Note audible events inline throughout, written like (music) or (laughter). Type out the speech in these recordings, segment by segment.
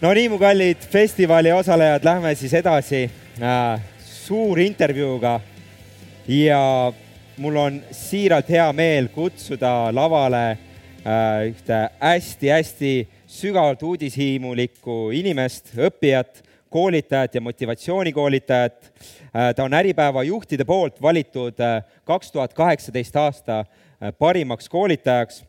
no nii, mu kallid festivali osalejad, lähme siis edasi äh, suur intervjuuga ja mul on siiralt hea meel kutsuda lavale äh, ühte hästi-hästi sügavalt uudishiimulikku inimest, õppijat, koolitajat ja motivatsioonikoolitajat äh,. ta on Äripäeva juhtide poolt valitud äh, kaks tuhat kaheksateist aasta äh, parimaks koolitajaks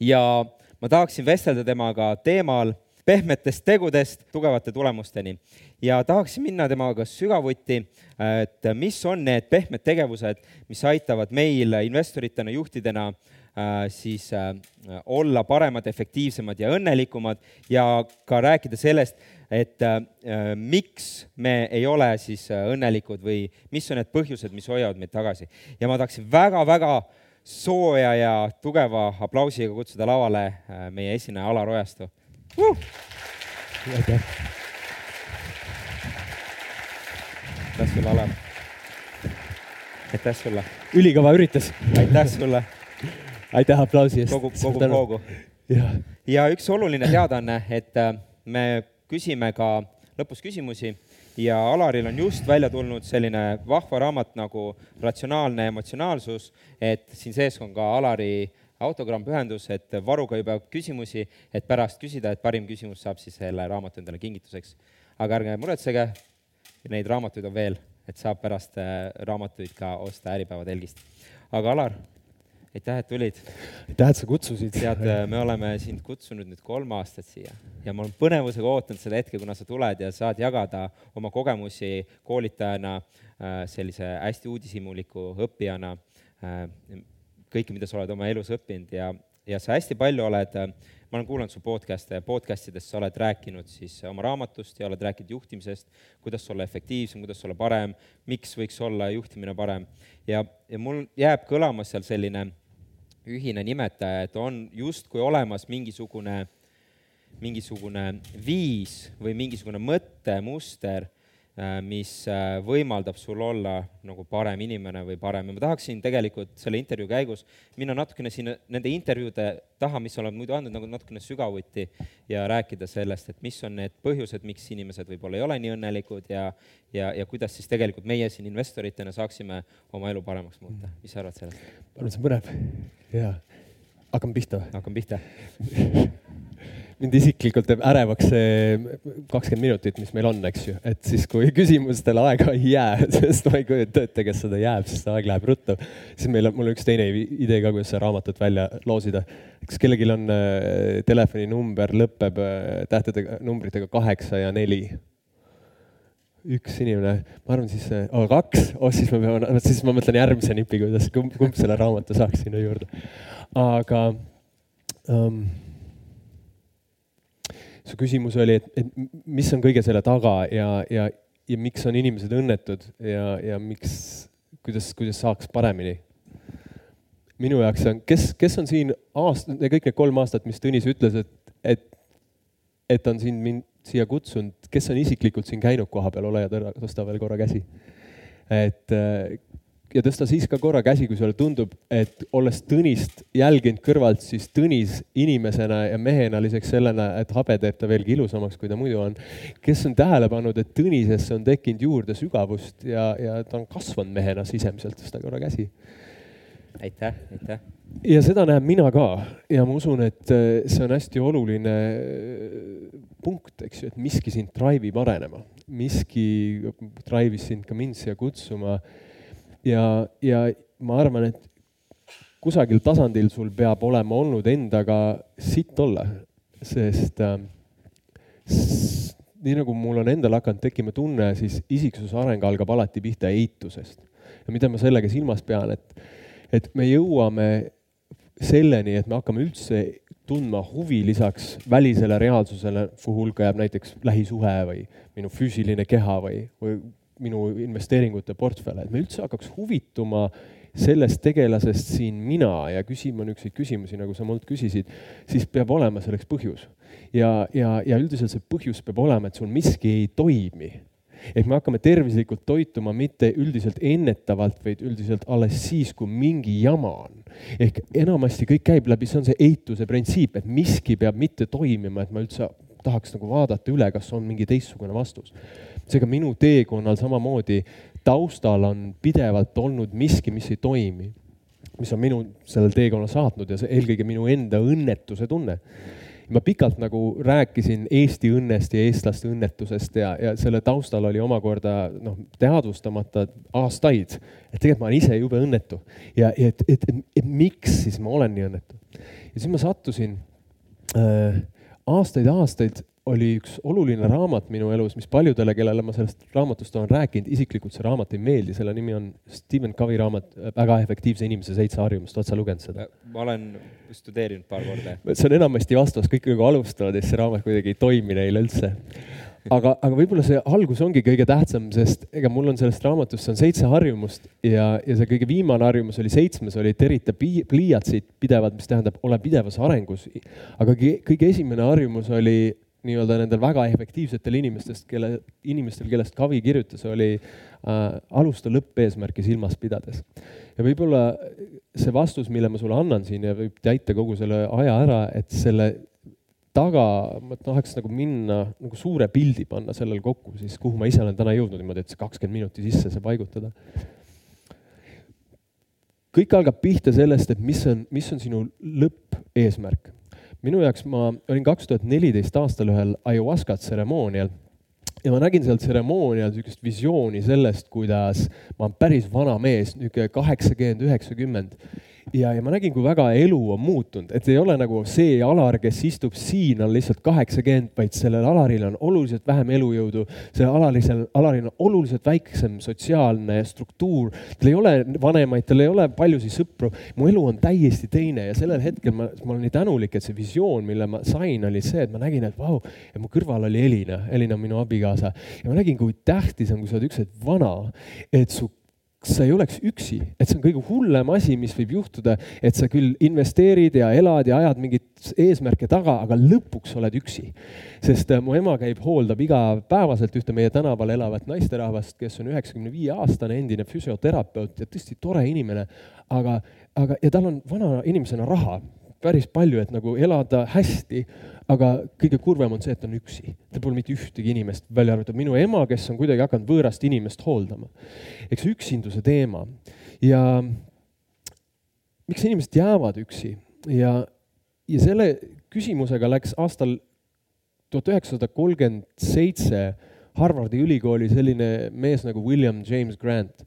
ja ma tahaksin vestelda temaga teemal pehmetest tegudest tugevate tulemusteni ja tahaksin minna temaga sügavuti, et mis on need pehmed tegevused, mis aitavad meil investoritena, juhtidena äh, siis äh, olla paremad, efektiivsemad ja õnnelikumad ja ka rääkida sellest, et äh, miks me ei ole siis õnnelikud või mis on need põhjused, mis hoiavad meid tagasi. ja ma tahaksin väga-väga sooja ja tugeva aplausiga kutsuda lavale meie esineja Alar Ojastu. Aitäh. aitäh sulle, Alar. aitäh sulle. ülikõva üritus. aitäh sulle. aitäh aplausi eest. kogu, kogu hoogu. ja üks oluline teadaanne, et äh, me küsime ka lõpus küsimusi ja Alaril on just välja tulnud selline vahva raamat nagu Ratsionaalne emotsionaalsus, et siin sees on ka Alari autogramm pühendus, et varuge juba küsimusi, et pärast küsida, et parim küsimus saab siis selle raamatu endale kingituseks. aga ärge muretsege, neid raamatuid on veel, et saab pärast äh, raamatuid ka osta Äripäeva telgist. aga Alar, aitäh, et tulid. aitäh, et sa kutsusid. tead, äh, me oleme sind kutsunud nüüd kolm aastat siia ja ma olen põnevusega ootanud seda hetke, kuna sa tuled ja saad jagada oma kogemusi koolitajana, äh, sellise hästi uudishimuliku õppijana kõike, mida sa oled oma elus õppinud ja, ja sa hästi palju oled, ma olen kuulanud su podcast'e ja podcast idest sa oled rääkinud siis oma raamatust ja oled rääkinud juhtimisest, kuidas olla efektiivsem, kuidas olla parem, miks võiks olla juhtimine parem. ja, ja mul jääb kõlama seal selline ühine nimetaja, et on justkui olemas mingisugune, mingisugune viis või mingisugune mõttemuster Äh, mis äh, võimaldab sul olla nagu parem inimene või parem ja ma tahaksin tegelikult selle intervjuu käigus minna natukene sinna nende intervjuude taha, mis sa oled muidu andnud, nagu natukene sügavuti ja rääkida sellest, et mis on need põhjused, miks inimesed võib-olla ei ole nii õnnelikud ja ja, ja kuidas siis tegelikult meie siin investoritena saaksime oma elu paremaks muuta, mis sa arvad sellest? ma arvan, see on põnev. jaa, hakkame pihta või? hakkame pihta (laughs) mind isiklikult teeb ärevaks see kakskümmend minutit, mis meil on, eks ju, et siis, kui küsimustele aega ei jää, (laughs) sest ma ei kujuta ette, kes seda jääb, sest aeg läheb ruttu, siis meil on, mul on üks teine idee ka, kuidas seda raamatut välja loosida. kas kellelgi on äh, telefoninumber, lõpeb äh, tähtedega, numbritega kaheksa ja neli? üks inimene, ma arvan siis oh,, kaks, oh siis me peame, siis ma mõtlen järgmise nipi, kuidas, kumb, kumb selle raamatu saaks sinna juurde. aga um, su küsimus oli, et, et mis on kõige selle taga ja, ja, ja miks on inimesed õnnetud ja, ja miks, kuidas, kuidas saaks paremini? minu jaoks on, kes, kes on siin aast-, kõik need kolm aastat, mis Tõnis ütles, et, et, et on siin mind siia kutsunud, kes on isiklikult siin käinud kohapeal, ole hea, tõsta veel korra käsi. et ja tõsta siis ka korra käsi, kui sulle tundub, et olles Tõnist jälginud kõrvalt, siis Tõnis inimesena ja mehena lisaks sellele, et habe teeb ta veelgi ilusamaks, kui ta muidu on, kes on tähele pannud, et Tõnisesse on tekkinud juurde sügavust ja, ja ta on kasvanud mehena sisemiselt, tõsta korra käsi. aitäh, aitäh. ja seda näen mina ka ja ma usun, et äh, see on hästi oluline äh, punkt, eks ju, et miski sind drive ib arenema, miski drive'is sind ka mind siia kutsuma ja, ja ma arvan, et kusagil tasandil sul peab olema olnud endaga sitt olla, sest äh, nii nagu mul on endal hakanud tekkima tunne, siis isiksuse areng algab alati pihta eitusest. ja mida ma sellega silmas pean, et, et me jõuame selleni, et me hakkame üldse tundma huvi lisaks välisele reaalsusele, kuhu hulka jääb näiteks lähisuhe või minu füüsiline keha või, või minu investeeringute portfelle, et me üldse hakkaks huvituma sellest tegelasest siin mina ja küsima niisuguseid küsimusi, nagu sa mult küsisid, siis peab olema selleks põhjus. ja, ja, ja üldiselt see põhjus peab olema, et sul miski ei toimi. ehk me hakkame tervislikult toituma mitte üldiselt ennetavalt, vaid üldiselt alles siis, kui mingi jama on. ehk enamasti kõik käib läbi, see on see eituse printsiip, et miski peab mitte toimima, et ma üldse tahaks nagu vaadata üle, kas on mingi teistsugune vastus. Seega minu teekonnal samamoodi taustal on pidevalt olnud miski, mis ei toimi, mis on minu sellel teekonnal saatnud ja see eelkõige minu enda õnnetuse tunne ma pikalt nagu rääkisin Eesti õnnest ja eestlaste õnnetusest ja, ja selle taustal oli omakorda noh, teadvustamata aastaid, et tegelikult ma olen ise jube õnnetu ja, et, et, et, et miks siis ma olen nii õnnetu. ja siis ma sattusin äh, aastaid-aastaid oli üks oluline raamat minu elus, mis paljudele, kellele ma sellest raamatust olen rääkinud, isiklikult see raamat ei meeldi, selle nimi on Stephen Covey raamat Väga efektiivse inimese seitse harjumust, oled sa lugenud seda? ma olen studeerinud paar korda. see on enamasti vastus, kõik nagu alustavad ja siis see raamat kuidagi ei toimi neile üldse aga, aga võib-olla see algus ongi kõige tähtsam, sest ega mul on sellest raamatust, see on seitse harjumust ja, ja see kõige viimane harjumus oli seitsmes, oli terita pliiatsid pidevalt, mis tähendab, ole pidevas arengus. aga kõige esimene harjumus oli nii-öelda nendel väga efektiivsetel inimestest, kelle, inimestel, kellest Kavi kirjutas, oli äh, alusta lõppeesmärki silmas pidades. ja võib-olla see vastus, mille ma sulle annan siin ja võib täita kogu selle aja ära, et selle taga ma tahaks nagu minna, nagu suure pildi panna sellel kokku, siis kuhu ma ise olen täna jõudnud niimoodi, et see kakskümmend minuti sisse see paigutada. kõik algab pihta sellest, et mis on, mis on sinu lõppeesmärk minu jaoks ma olin kaks tuhat neliteist aastal ühel ayahuasca tseremoonial ja ma nägin seal tseremoonial niisugust visiooni sellest, kuidas ma olen päris vana mees, niisugune kaheksakümmend, üheksakümmend ja, ja ma nägin, kui väga elu on muutunud, et ei ole nagu see Alar, kes istub siin, on lihtsalt kaheksakümmend, vaid sellel Alaril on oluliselt vähem elujõudu. sellel Alarisel, Alaril on oluliselt väiksem sotsiaalne struktuur, tal ei ole vanemaid, tal ei ole paljusid sõpru. mu elu on täiesti teine ja sellel hetkel ma, ma olen nii tänulik, et see visioon, mille ma sain, oli see, et ma nägin, et vau, ja mu kõrval oli Elina, Elina on minu abikaasa ja ma nägin, kui tähtis on, kui sa oled üks hetk vana, et su sa ei oleks üksi, et see on kõige hullem asi, mis võib juhtuda, et sa küll investeerid ja elad ja ajad mingeid eesmärke taga, aga lõpuks oled üksi. sest äh, mu ema käib, hooldab igapäevaselt ühte meie tänaval elavat naisterahvast, kes on üheksakümne viie aastane endine füsioterapeut ja tõesti tore inimene, aga, aga, ja tal on vana inimesena raha päris palju, et nagu elada hästi aga kõige kurvem on see, et on üksi. tal pole mitte ühtegi inimest, välja arvatud minu ema, kes on kuidagi hakanud võõrast inimest hooldama. eks üksinduse teema ja miks inimesed jäävad üksi ja, ja selle küsimusega läks aastal tuhat üheksasada kolmkümmend seitse Harvardi ülikooli selline mees nagu William James Grant.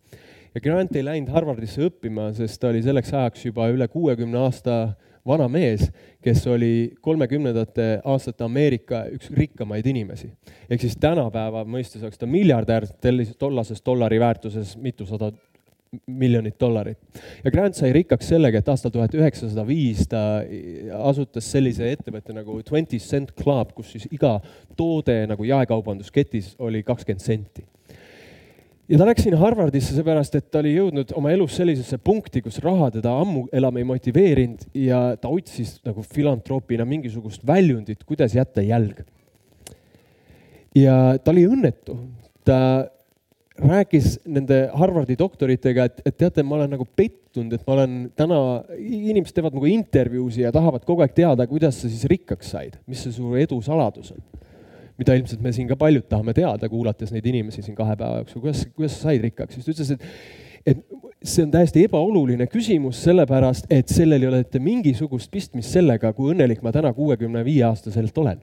ja Grant ei läinud Harvardisse õppima, sest ta oli selleks ajaks juba üle kuuekümne aasta vana mees, kes oli kolmekümnendate aastate Ameerika üks rikkamaid inimesi. ehk siis tänapäeva mõistes oleks ta miljardär, tollases dollari väärtuses mitusada miljonit dollarit. ja Grant sai rikkaks sellega, et aastal tuhat üheksasada viis ta asutas sellise ettevõtte nagu Twenty Cent Club, kus siis iga toode nagu jaekaubandusketis oli kakskümmend senti ja ta läks sinna Harvardisse seepärast, et ta oli jõudnud oma elus sellisesse punkti, kus raha teda ammu enam ei motiveerinud ja ta otsis nagu filantroopina mingisugust väljundit, kuidas jätta jälg. ja ta oli õnnetu, ta rääkis nende Harvardi doktoritega, et, et teate, ma olen nagu pettunud, et ma olen täna, inimesed teevad nagu intervjuusid ja tahavad kogu aeg teada, kuidas sa siis rikkaks said, mis see su edu saladus on mida ilmselt me siin ka paljud tahame teada, kuulates neid inimesi siin kahe päeva jooksul, kuidas, kuidas sa said rikkaks, siis ta ütles, et et see on täiesti ebaoluline küsimus, sellepärast et sellel ei ole mitte mingisugust pistmist sellega, kui õnnelik ma täna kuuekümne viie aastaselt olen.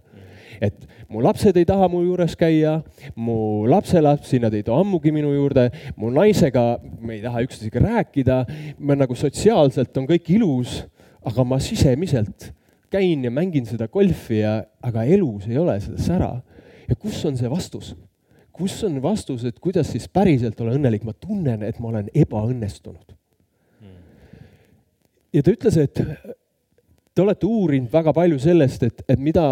Et mu lapsed ei taha mu juures käia, mu lapselapsi, nad ei too ammugi minu juurde, mu naisega me ei taha üksteisega rääkida, me nagu sotsiaalselt on kõik ilus, aga ma sisemiselt käin ja mängin seda golfi ja, aga elus ei ole seda sära ja kus on see vastus? kus on vastus, et kuidas siis päriselt olla õnnelik, ma tunnen, et ma olen ebaõnnestunud. ja ta ütles, et te olete uurinud väga palju sellest, et, et mida,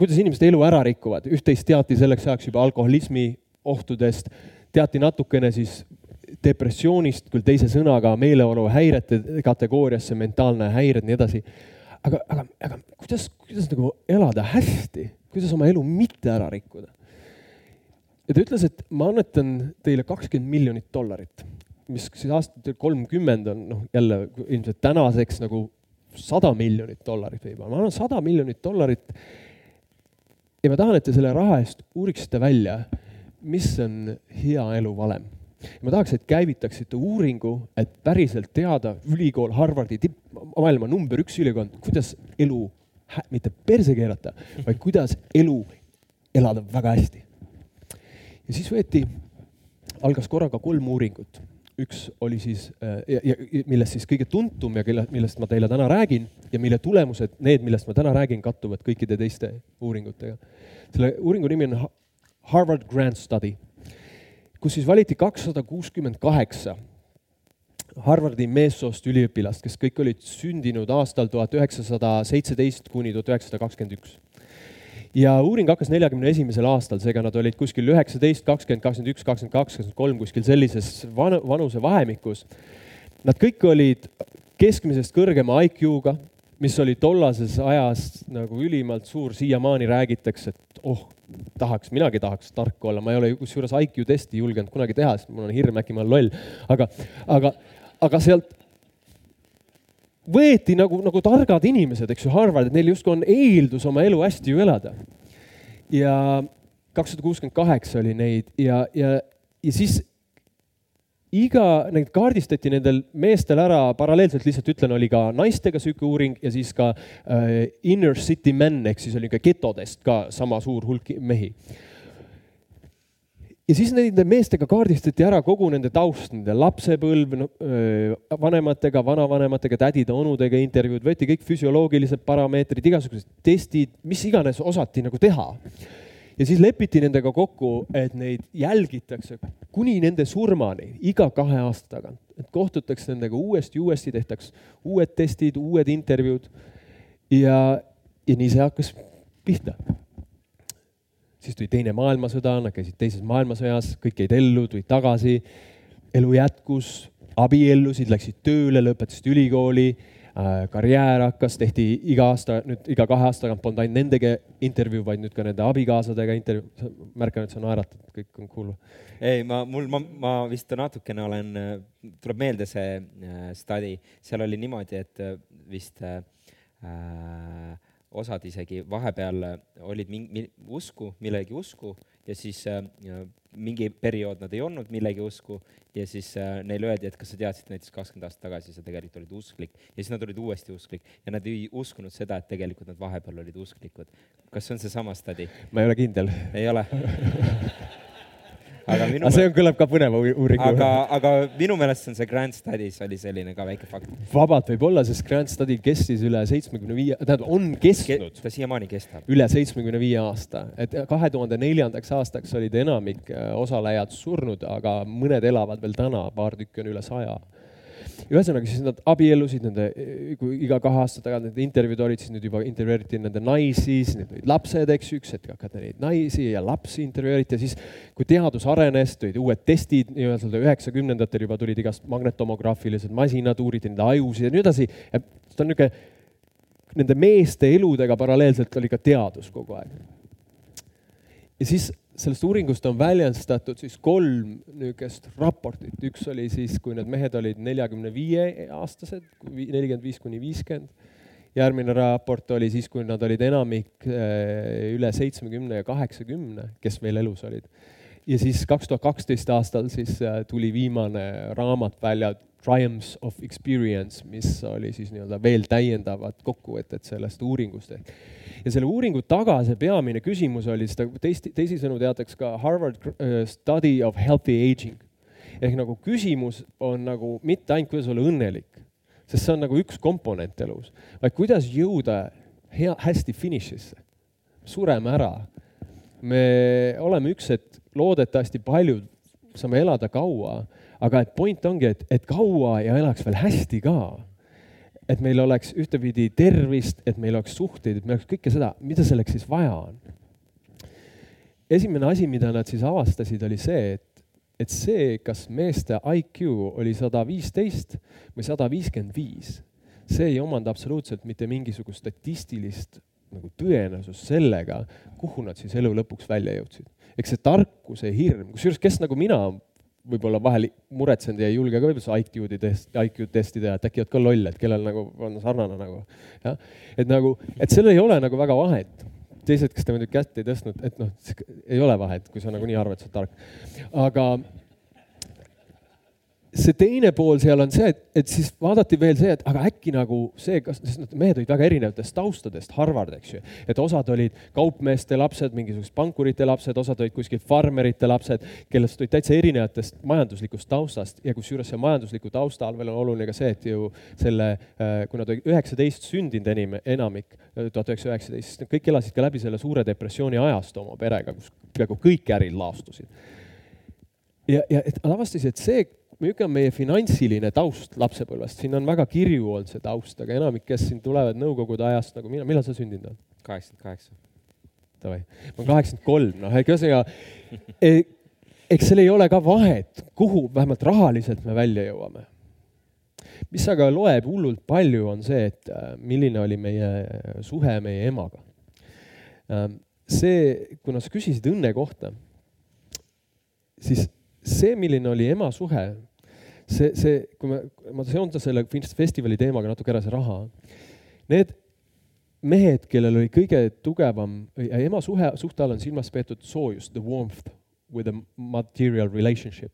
kuidas inimeste elu ära rikuvad, üht-teist teati selleks ajaks juba alkoholismi ohtudest, teati natukene siis depressioonist, küll teise sõnaga, meeleoluhäirete kategooriasse, mentaalne häired, nii edasi. aga, aga, aga kuidas, kuidas nagu elada hästi kuidas oma elu mitte ära rikkuda. ja ta ütles, et ma annetan teile kakskümmend miljonit dollarit, mis siis aastatel kolmkümmend on noh, jälle ilmselt tänaseks nagu sada miljonit dollarit võib-olla, ma annan sada miljonit dollarit. ja ma tahan, et te selle raha eest uuriksite välja, mis on hea elu valem. ma tahaks, et käivitaksite uuringu, et päriselt teada, ülikool, Harvardi tipp, maailma number üks ülikool, kuidas elu mitte perse keerata, vaid kuidas elu elada väga hästi. ja siis võeti, algas korraga kolm uuringut üks oli siis äh, ja, ja millest siis kõige tuntum ja kelle, millest ma teile täna räägin ja mille tulemused, need, millest ma täna räägin, kattuvad kõikide teiste uuringutega. selle uuringu nimi on Harvard Grant Study, kus siis valiti kakssada kuuskümmend kaheksa Harvardi meessoost üliõpilast, kes kõik olid sündinud aastal tuhat üheksasada seitseteist kuni tuhat üheksasada kakskümmend üks ja uuring hakkas neljakümne esimesel aastal, seega nad olid kuskil üheksateist, kakskümmend, kakskümmend üks, kakskümmend kaks, kakskümmend kolm, kuskil sellises van-, vanusevahemikus. Nad kõik olid keskmisest kõrgema IQ-ga, mis oli tollases ajas nagu ülimalt suur, siiamaani räägitakse, et oh, tahaks, minagi tahaks tark olla, ma ei ole kusjuures IQ testi julgenud kunagi teha, sest mul on hirm, äkki ma olen loll. aga, aga, aga sealt võeti nagu, nagu targad inimesed, eks ju, Harvard, et neil justkui on eeldus oma elu hästi ju elada. ja kakssada kuuskümmend kaheksa oli neid ja, ja, ja siis iga, neid kaardistati nendel meestel ära, paralleelselt lihtsalt ütlen, oli ka naistega sihuke uuring ja siis ka äh, inner city men ehk siis oli ka getodest ka sama suur hulk mehi ja siis nende meestega kaardistati ära kogu nende taust, nende lapsepõlv vanematega, vanavanematega, tädide-onudega intervjuud, võeti kõik füsioloogilised parameetrid, igasugused testid, mis iganes osati nagu teha. ja siis lepiti nendega kokku, et neid jälgitakse kuni nende surmani iga kahe aasta tagant, et kohtutakse nendega uuesti, uuesti tehtaks uued testid, uued intervjuud. ja, ja nii see hakkas pihta siis tuli Teine maailmasõda, nad käisid Teises maailmasõjas, kõik jäid ellu, tulid tagasi, elu jätkus, abiellusid, läksid tööle, lõpetasid ülikooli äh,, karjäär hakkas, tehti iga aasta, nüüd iga kahe aasta tagant polnud ainult nendega intervjuu, vaid nüüd ka nende abikaasadega intervjuu. märkan, et sa naeratad, kõik on cool. ei, ma, mul, ma, ma vist natukene olen, tuleb meelde see äh, study, seal oli niimoodi, et äh, vist äh, osad isegi vahepeal olid mingi usku, millegi usku ja siis äh, mingi periood nad ei olnud millegi usku ja siis äh, neile öeldi, et kas sa teadsid näiteks kakskümmend aastat tagasi sa tegelikult olid usklik ja siis nad olid uuesti usklik ja nad ei uskunud seda, et tegelikult nad vahepeal olid usklikud. kas see on seesama study? ma ei ole kindel. ei ole (laughs) aga minu aga see on, kõlab ka põneva uuringu. aga, aga minu meelest on see Grand Studies oli selline ka väike fakt. vabalt võib olla, sest Grand Study kestis üle seitsmekümne viie, tähendab, on kestnud Ke,. ta siiamaani kestab. üle seitsmekümne viie aasta, et kahe tuhande neljandaks aastaks olid enamik äh, osalejad surnud, aga mõned elavad veel täna, paar tükki on üle saja ühesõnaga siis nad abiellusid nende, kui iga kahe aasta tagant need intervjuud olid, siis nüüd juba intervjueeriti nende naisi, siis need olid lapsed, eks ju, üks hetk hakati neid naisi ja lapsi intervjueeriti ja siis, kui teadus arenes, tulid uued testid nii-öelda üheksakümnendatel juba tulid igast magnetomograafilised masinad, uuriti nende ajusid ja nii edasi. ta on niisugune, nende meeste eludega paralleelselt oli ka teadus kogu aeg. ja siis sellest uuringust on väljastatud siis kolm niisugust raportit, üks oli siis, kui need mehed olid neljakümne viie aastased, nelikümmend viis kuni viiskümmend. järgmine raport oli siis, kui nad olid enamik eh, üle seitsmekümne ja kaheksakümne, kes veel elus olid. ja siis kaks tuhat kaksteist aastal siis eh, tuli viimane raamat välja, Triumphs of Experience, mis oli siis nii-öelda veel täiendavad kokkuvõtted sellest uuringust ja selle uuringu taga see peamine küsimus oli, seda teist, teisisõnu teatakse ka Harvard äh, Study of Healthy Aging. ehk nagu küsimus on nagu mitte ainult, kuidas olla õnnelik, sest see on nagu üks komponent elus, vaid kuidas jõuda hea, hästi finišisse. sureme ära. me oleme üks hetk, loodetavasti paljud saame elada kaua, aga et point ongi, et, et kaua ja elaks veel hästi ka et meil oleks ühtepidi tervist, et meil oleks suhteid, et meil oleks kõike seda, mida selleks siis vaja on? esimene asi, mida nad siis avastasid, oli see, et, et see, kas meeste IQ oli sada viisteist või sada viiskümmend viis, see ei omanda absoluutselt mitte mingisugust statistilist nagu tõenäosust sellega, kuhu nad siis elu lõpuks välja jõudsid. Eks see tarkuse hirm, kusjuures kes nagu mina võib-olla vahel muretsenud ja ei julge ka võib-olla IQ-di test, IQ testi teha, et äkki oled ka loll, et kellel nagu on sarnane nagu jah. et nagu, et sellel ei ole nagu väga vahet. teised, kes te muidugi kätt ei tõstnud, et noh, ei ole vahet, kui sa nagunii arvad, sa oled tark. aga see teine pool seal on see, et, et siis vaadati veel see, et aga äkki nagu see, kas, sest need mehed olid väga erinevatest taustadest, Harvard, eks ju. et osad olid kaupmeeste lapsed, mingisugused pankurite lapsed, osad olid kuskil farmerite lapsed, kellest olid täitsa erinevatest majanduslikust taustast ja kusjuures see majandusliku tausta all veel on oluline ka see, et ju selle, äh, kui nad olid üheksateist sündinud enim, enamik, äh, tuhat üheksasada üheksateist, siis nad kõik elasid ka läbi selle suure depressiooni ajastu oma perega, kus peaaegu kõik ärid laastusid. ja, ja et avastasid, et see milline on meie finantsiline taust lapsepõlvest, siin on väga kirju olnud see taust, aga enamik, kes siin tulevad Nõukogude ajast nagu mina, millal sa sündinud oled? kaheksakümmend kaheksa. Davai, ma olen kaheksakümmend kolm, noh, ega ühesõnaga (laughs) eks seal ei ole ka vahet, kuhu vähemalt rahaliselt me välja jõuame. mis aga loeb hullult palju, on see, et äh, milline oli meie suhe meie emaga. Ähm, see, kuna sa küsisid õnne kohta, siis see, milline oli ema suhe see, see, kui me, ma seondan selle festivali teemaga natuke ära, see raha. Need mehed, kellel oli kõige tugevam, ema suhe, suhte all on silmas peetud soojust, the warmth with a material relationship.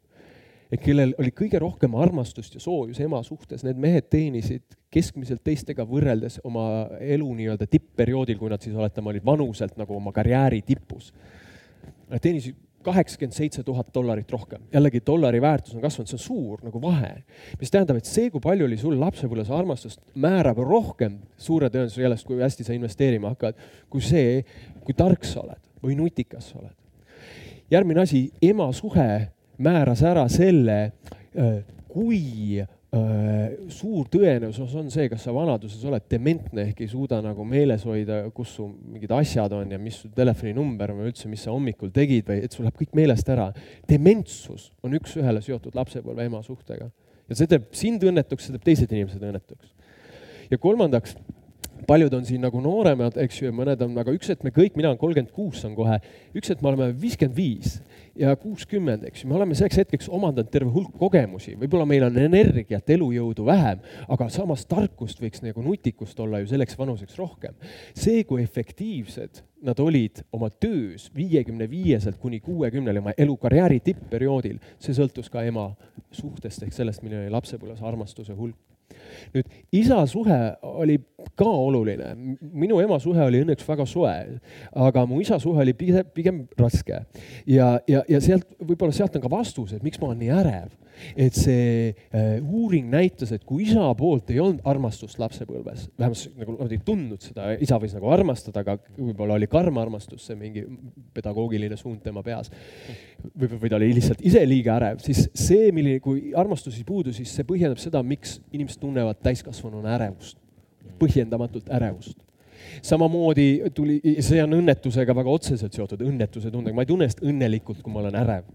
et kellel oli kõige rohkem armastust ja soojus ema suhtes, need mehed teenisid keskmiselt teistega võrreldes oma elu nii-öelda tippperioodil, kui nad siis oletame, olid vanuselt nagu oma karjääri tipus. Nad teenisid kaheksakümmend seitse tuhat dollarit rohkem. jällegi dollari väärtus on kasvanud, see on suur nagu vahe. mis tähendab, et see, kui palju oli sul lapsepõlves armastust, määrab rohkem suure tõenäosusega sellest, kui hästi sa investeerima hakkad, kui see, kui tark sa oled või nutikas sa oled. järgmine asi, ema suhe määras ära selle, äh, kui suur tõenäosus on see, kas sa vanaduses oled dementne ehk ei suuda nagu meeles hoida, kus su mingid asjad on ja mis su telefoninumber või üldse, mis sa hommikul tegid või et sul läheb kõik meelest ära. dementsus on üks-ühele seotud lapsepõlve ema suhtega ja see teeb sind õnnetuks, see teeb teised inimesed õnnetuks. ja kolmandaks paljud on siin nagu nooremad, eks ju, ja mõned on, aga üks hetk me kõik, mina olen kolmkümmend kuus on kohe, üks hetk me oleme viiskümmend viis ja kuuskümmend, eks ju, me oleme selleks hetkeks omandanud terve hulk kogemusi, võib-olla meil on energiat, elujõudu vähem, aga samas tarkust võiks nagu nutikust olla ju selleks vanuseks rohkem. see, kui efektiivsed nad olid oma töös viiekümne viieselt kuni kuuekümnele oma elukarjääri tippperioodil, see sõltus ka ema suhtest ehk sellest, milline oli lapsepõlves armastuse hulk nüüd isa suhe oli ka oluline, minu ema suhe oli õnneks väga soe, aga mu isa suhe oli pigem, pigem raske. ja, ja, ja sealt, võib-olla sealt on ka vastus, et miks ma olen nii ärev. Et see äh, uuring näitas, et kui isa poolt ei olnud armastust lapsepõlves, vähemalt nagu nad ei tundnud seda, isa võis nagu armastada, aga võib-olla oli karm armastus, see mingi pedagoogiline suund tema peas. või, või ta oli lihtsalt ise liiga ärev, siis see, milline, kui armastus ei puudu, siis see põhjendab seda, miks inimesed tunnevad täiskasvanuna ärevust põhjendamatult ärevust samamoodi tuli, see on õnnetusega väga otseselt seotud, õnnetuse tundega, ma ei tunne ennast õnnelikult, kui ma olen ärev.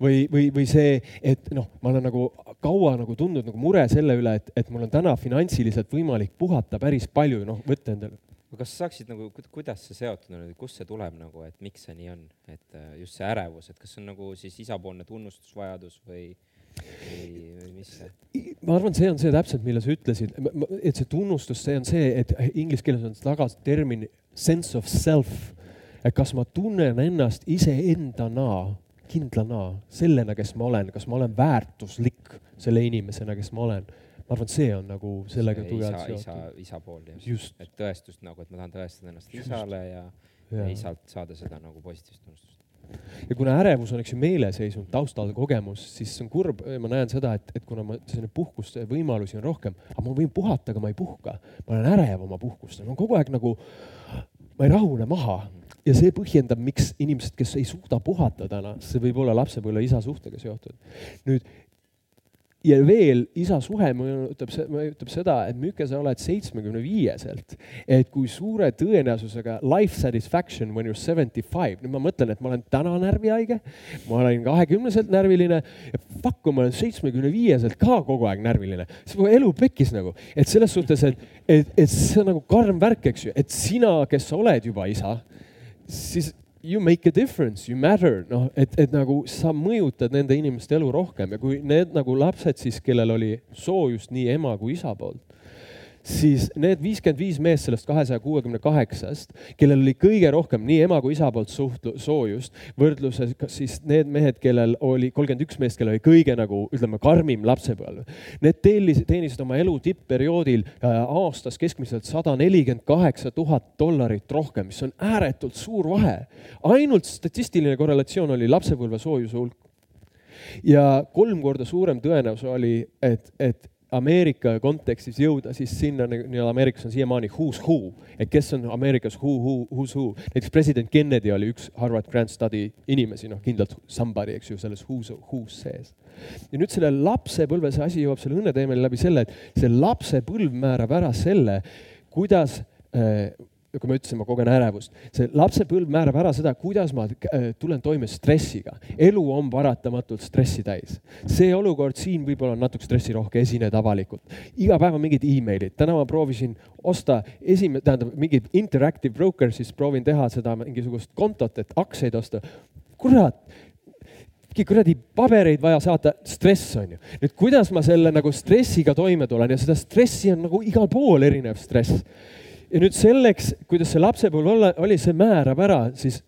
Või, või, või see, et noh, ma olen nagu kaua nagu tundnud nagu mure selle üle, et, et mul on täna finantsiliselt võimalik puhata päris palju, noh, võtta endale. kas sa saaksid nagu, kuidas see seotud on, kust see tuleb nagu, et miks see nii on, et äh, just see ärevus, et kas see on nagu siis isapoolne tunnustusvajadus või? see? ma arvan, see on see täpselt, mille sa ütlesid, et see tunnustus, see on see, et inglise keeles on tagasi termin sense of self. et kas ma tunnen ennast iseendana, kindlana, sellena, kes ma olen, kas ma olen väärtuslik selle inimesena, kes ma olen ma arvan, see on nagu sellega tugevalt seotud. isa, isa pool just, just., et tõestust nagu, et ma tahan tõestada ennast isale ja, ja. ja isalt saada seda nagu positiivset tunnustust ja kuna ärevus on, eks ju, meeleseisund, taustal kogemus, siis on kurb, ma näen seda, et, et kuna ma selline puhkuste võimalusi on rohkem, aga ma võin puhata, aga ma ei puhka. ma olen ärev oma puhkustel, ma olen kogu aeg nagu, ma ei rahune maha ja see põhjendab, miks inimesed, kes ei suuda puhata täna, see võib olla lapsepõlve isa suhtega seotud. nüüd ja veel isa suhe mõjutab, mõjutab seda, et Müke, sa oled seitsmekümne viieselt, et kui suure tõenäosusega life satisfaction when you are seventy five, nüüd ma mõtlen, et ma olen täna närvihaige, ma olen kahekümneselt närviline ja fuck, kui ma olen seitsmekümne viieselt ka kogu aeg närviline, siis mu elu pekkis nagu, et selles suhtes, et, et, et see on nagu karm värk, eks ju, et sina, kes sa oled juba isa, siis you make a difference, you matter, noh, et, et nagu sa mõjutad nende inimeste elu rohkem. Ja kui need nagu lapsed siis, kellel oli soojust nii ema kui isa poolt, siis need viiskümmend viis meest sellest kahesaja kuuekümne kaheksast, kellel oli kõige rohkem nii ema kui isa poolt suhtlu-, soojust, võrdluses siis need mehed, kellel oli kolmkümmend üks meest, kellel oli kõige nagu ütleme, karmim lapsepõlv. Need teenis, teenisid oma elu tippperioodil äh, aastas keskmiselt sada nelikümmend kaheksa tuhat dollarit rohkem, mis on ääretult suur vahe. ainult statistiline korrelatsioon oli lapsepõlve soojuse hulk ja kolm korda suurem tõenäosus oli, et, et Ameerika kontekstis jõuda siis sinna, nii-öelda Ameerikas on siiamaani who's who, et kes on Ameerikas who, who, who's who. näiteks president Kennedy oli üks Harvard Grant Study inimesi, noh kindlalt somebody, eks ju, selles who's, who's sees. ja nüüd selle lapsepõlve, see asi jõuab selle õnneteemani läbi selle, et see lapsepõlv määrab ära selle, kuidas äh, kui ma ütlesin, ma kogen ärevust. see lapsepõlv määrab ära seda, kuidas ma äh, tulen toime stressiga. elu on paratamatult stressi täis. see olukord siin võib-olla on natuke stressirohke, esined avalikult. iga päev on mingid emailid, täna ma proovisin osta esimene, tähendab mingit interactive broker, siis proovin teha seda mingisugust kontot, et aktsiaid osta. kurat kuradi pabereid vaja saata, stress on ju. nüüd, kuidas ma selle nagu stressiga toime tulen ja seda stressi on nagu igal pool erinev stress ja nüüd selleks, kuidas see lapsepõlv olla, oli, see määrab ära siis,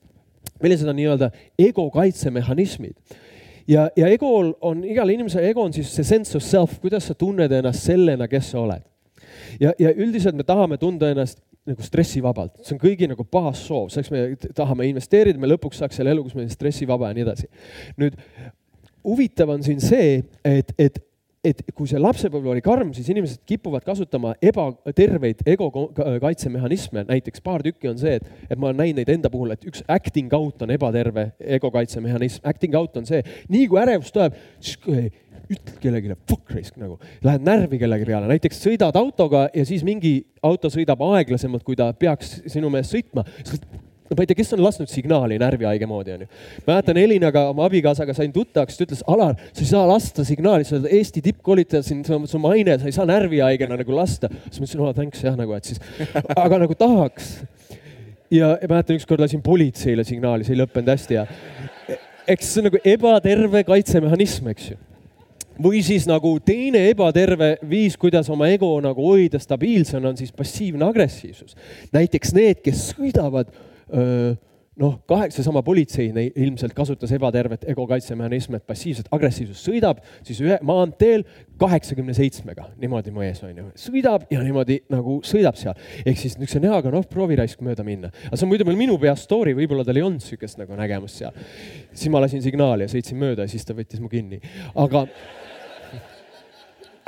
millised on nii-öelda ego kaitsemehhanismid. ja, ja egol on, igal inimesel ego on siis see sense of self, kuidas sa tunned ennast sellena, kes sa oled. ja, ja üldiselt me tahame tunda ennast nagu stressivabalt, see on kõigi nagu baassoov, selleks me tahame investeerida, me lõpuks saaks selle elu, kus me stressivaba ja nii edasi. nüüd huvitav on siin see, et, et et kui see lapsepõlv oli karm, siis inimesed kipuvad kasutama ebaterveid ego kaitsemehhanisme, näiteks paar tükki on see, et, et ma olen näinud neid enda puhul, et üks acting out on ebaterve ego kaitsemehhanism, acting out on see, nii kui ärevus tuleb, siis ütled kellelegi fuck raisk nagu, lähed närvi kellegi peale, näiteks sõidad autoga ja siis mingi auto sõidab aeglasemalt, kui ta peaks sinu meelest sõitma. No ma ei tea, kes on lasknud signaali närvihaige moodi, onju. mäletan Elinaga, oma abikaasaga sain tuttavaks, ta ütles, Alar, sa ei saa lasta signaali, sa oled Eesti tippkoolitaja siin, su maine, sa ei saa närvihaigena nagu lasta. siis ma ütlesin, oh thanks jah, nagu, et siis, (laughs) aga nagu tahaks. ja mäletan, ükskord lasin politseile signaali, see ei lõppenud hästi ja eks see on nagu ebaterve kaitsemehhanism, eks ju või siis nagu teine ebaterve viis, kuidas oma ego nagu hoida stabiilsena, on siis passiivne agressiivsus. näiteks need, kes sõidavad noh, kaheksa sama politsei ilmselt kasutas ebatervet ego kaitsemehhanismi, et passiivset agressiivsust sõidab siis ühe maanteel kaheksakümne seitsmega, niimoodi mu ees on ju, sõidab ja niimoodi nagu sõidab seal. ehk siis niisuguse näoga, noh, proovi raisk mööda minna. aga see on muidu veel minu peas story, võib-olla tal ei olnud niisugust nagu nägemust seal. siis ma lasin signaali ja sõitsin mööda ja siis ta võttis mu kinni, aga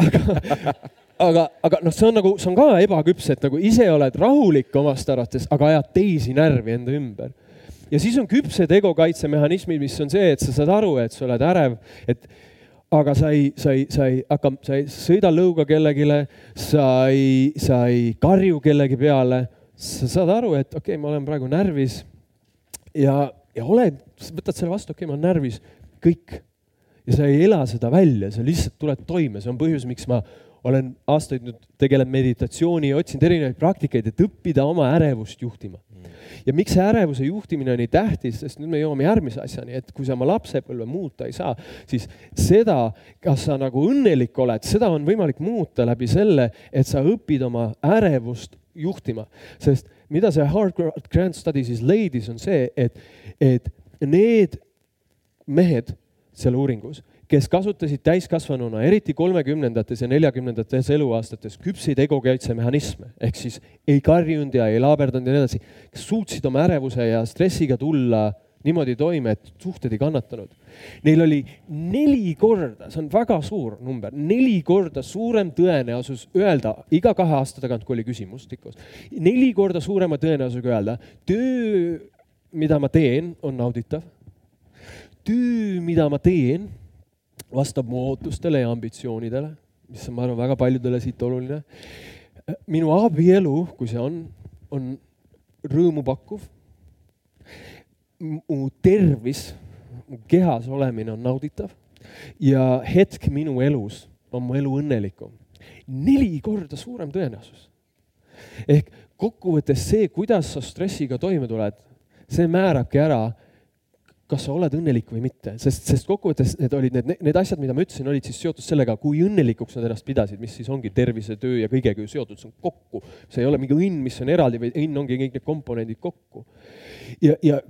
aga (laughs) aga, aga noh, see on nagu, see on ka ebaküps, et nagu ise oled rahulik omast arvates, aga ajad teisi närvi enda ümber. ja siis on küpsed ego kaitsemehhanismid, mis on see, et sa saad aru, et sa oled ärev, et aga sa ei, sa ei, sa ei hakka, sa ei sõida lõuga kellelegi, sa ei, sa ei karju kellegi peale. sa saad aru, et okei okay,, ma olen praegu närvis ja, ja oled, võtad selle vastu, okei okay,, ma olen närvis, kõik. ja sa ei ela seda välja, sa lihtsalt tuled toime, see on põhjus, miks ma olen aastaid nüüd tegelenud meditatsiooni ja otsinud erinevaid praktikaid, et õppida oma ärevust juhtima. Mm.. ja miks see ärevuse juhtimine on nii tähtis, sest nüüd me jõuame järgmise asjani, et kui sa oma lapsepõlve muuta ei saa, siis seda, kas sa nagu õnnelik oled, seda on võimalik muuta läbi selle, et sa õpid oma ärevust juhtima, sest mida see Hard Grant Study siis leidis, on see, et, et need mehed seal uuringus kes kasutasid täiskasvanuna, eriti kolmekümnendates ja neljakümnendates eluaastates küpseid egokaitsemehhanisme ehk siis ei karjunud ja ei laaberdanud ja nii edasi, kes suutsid oma ärevuse ja stressiga tulla niimoodi toime, et suhted ei kannatanud. Neil oli neli korda, see on väga suur number, neli korda suurem tõenäosus öelda iga kahe aasta tagant, kui oli küsimustikus, neli korda suurema tõenäosusega öelda, töö, mida ma teen, on nauditav. töö, mida ma teen vastab mu ootustele ja ambitsioonidele, mis on, ma arvan, väga paljudele siit oluline. minu abielu, kui see on, on rõõmupakkuv. mu tervis, mu kehas olemine on nauditav ja hetk minu elus on mu elu õnnelikum. neli korda suurem tõenäosus. ehk kokkuvõttes see, kuidas sa stressiga toime tuled, see määrabki ära kas sa oled õnnelik või mitte, sest, sest kokkuvõttes need olid need, need asjad, mida ma ütlesin, olid siis seotud sellega, kui õnnelikuks nad ennast pidasid, mis siis ongi tervise, töö ja kõigega ju seotud, see on kokku. see ei ole mingi õnn, mis on eraldi, vaid õnn ongi kõik need komponendid kokku. ja, ja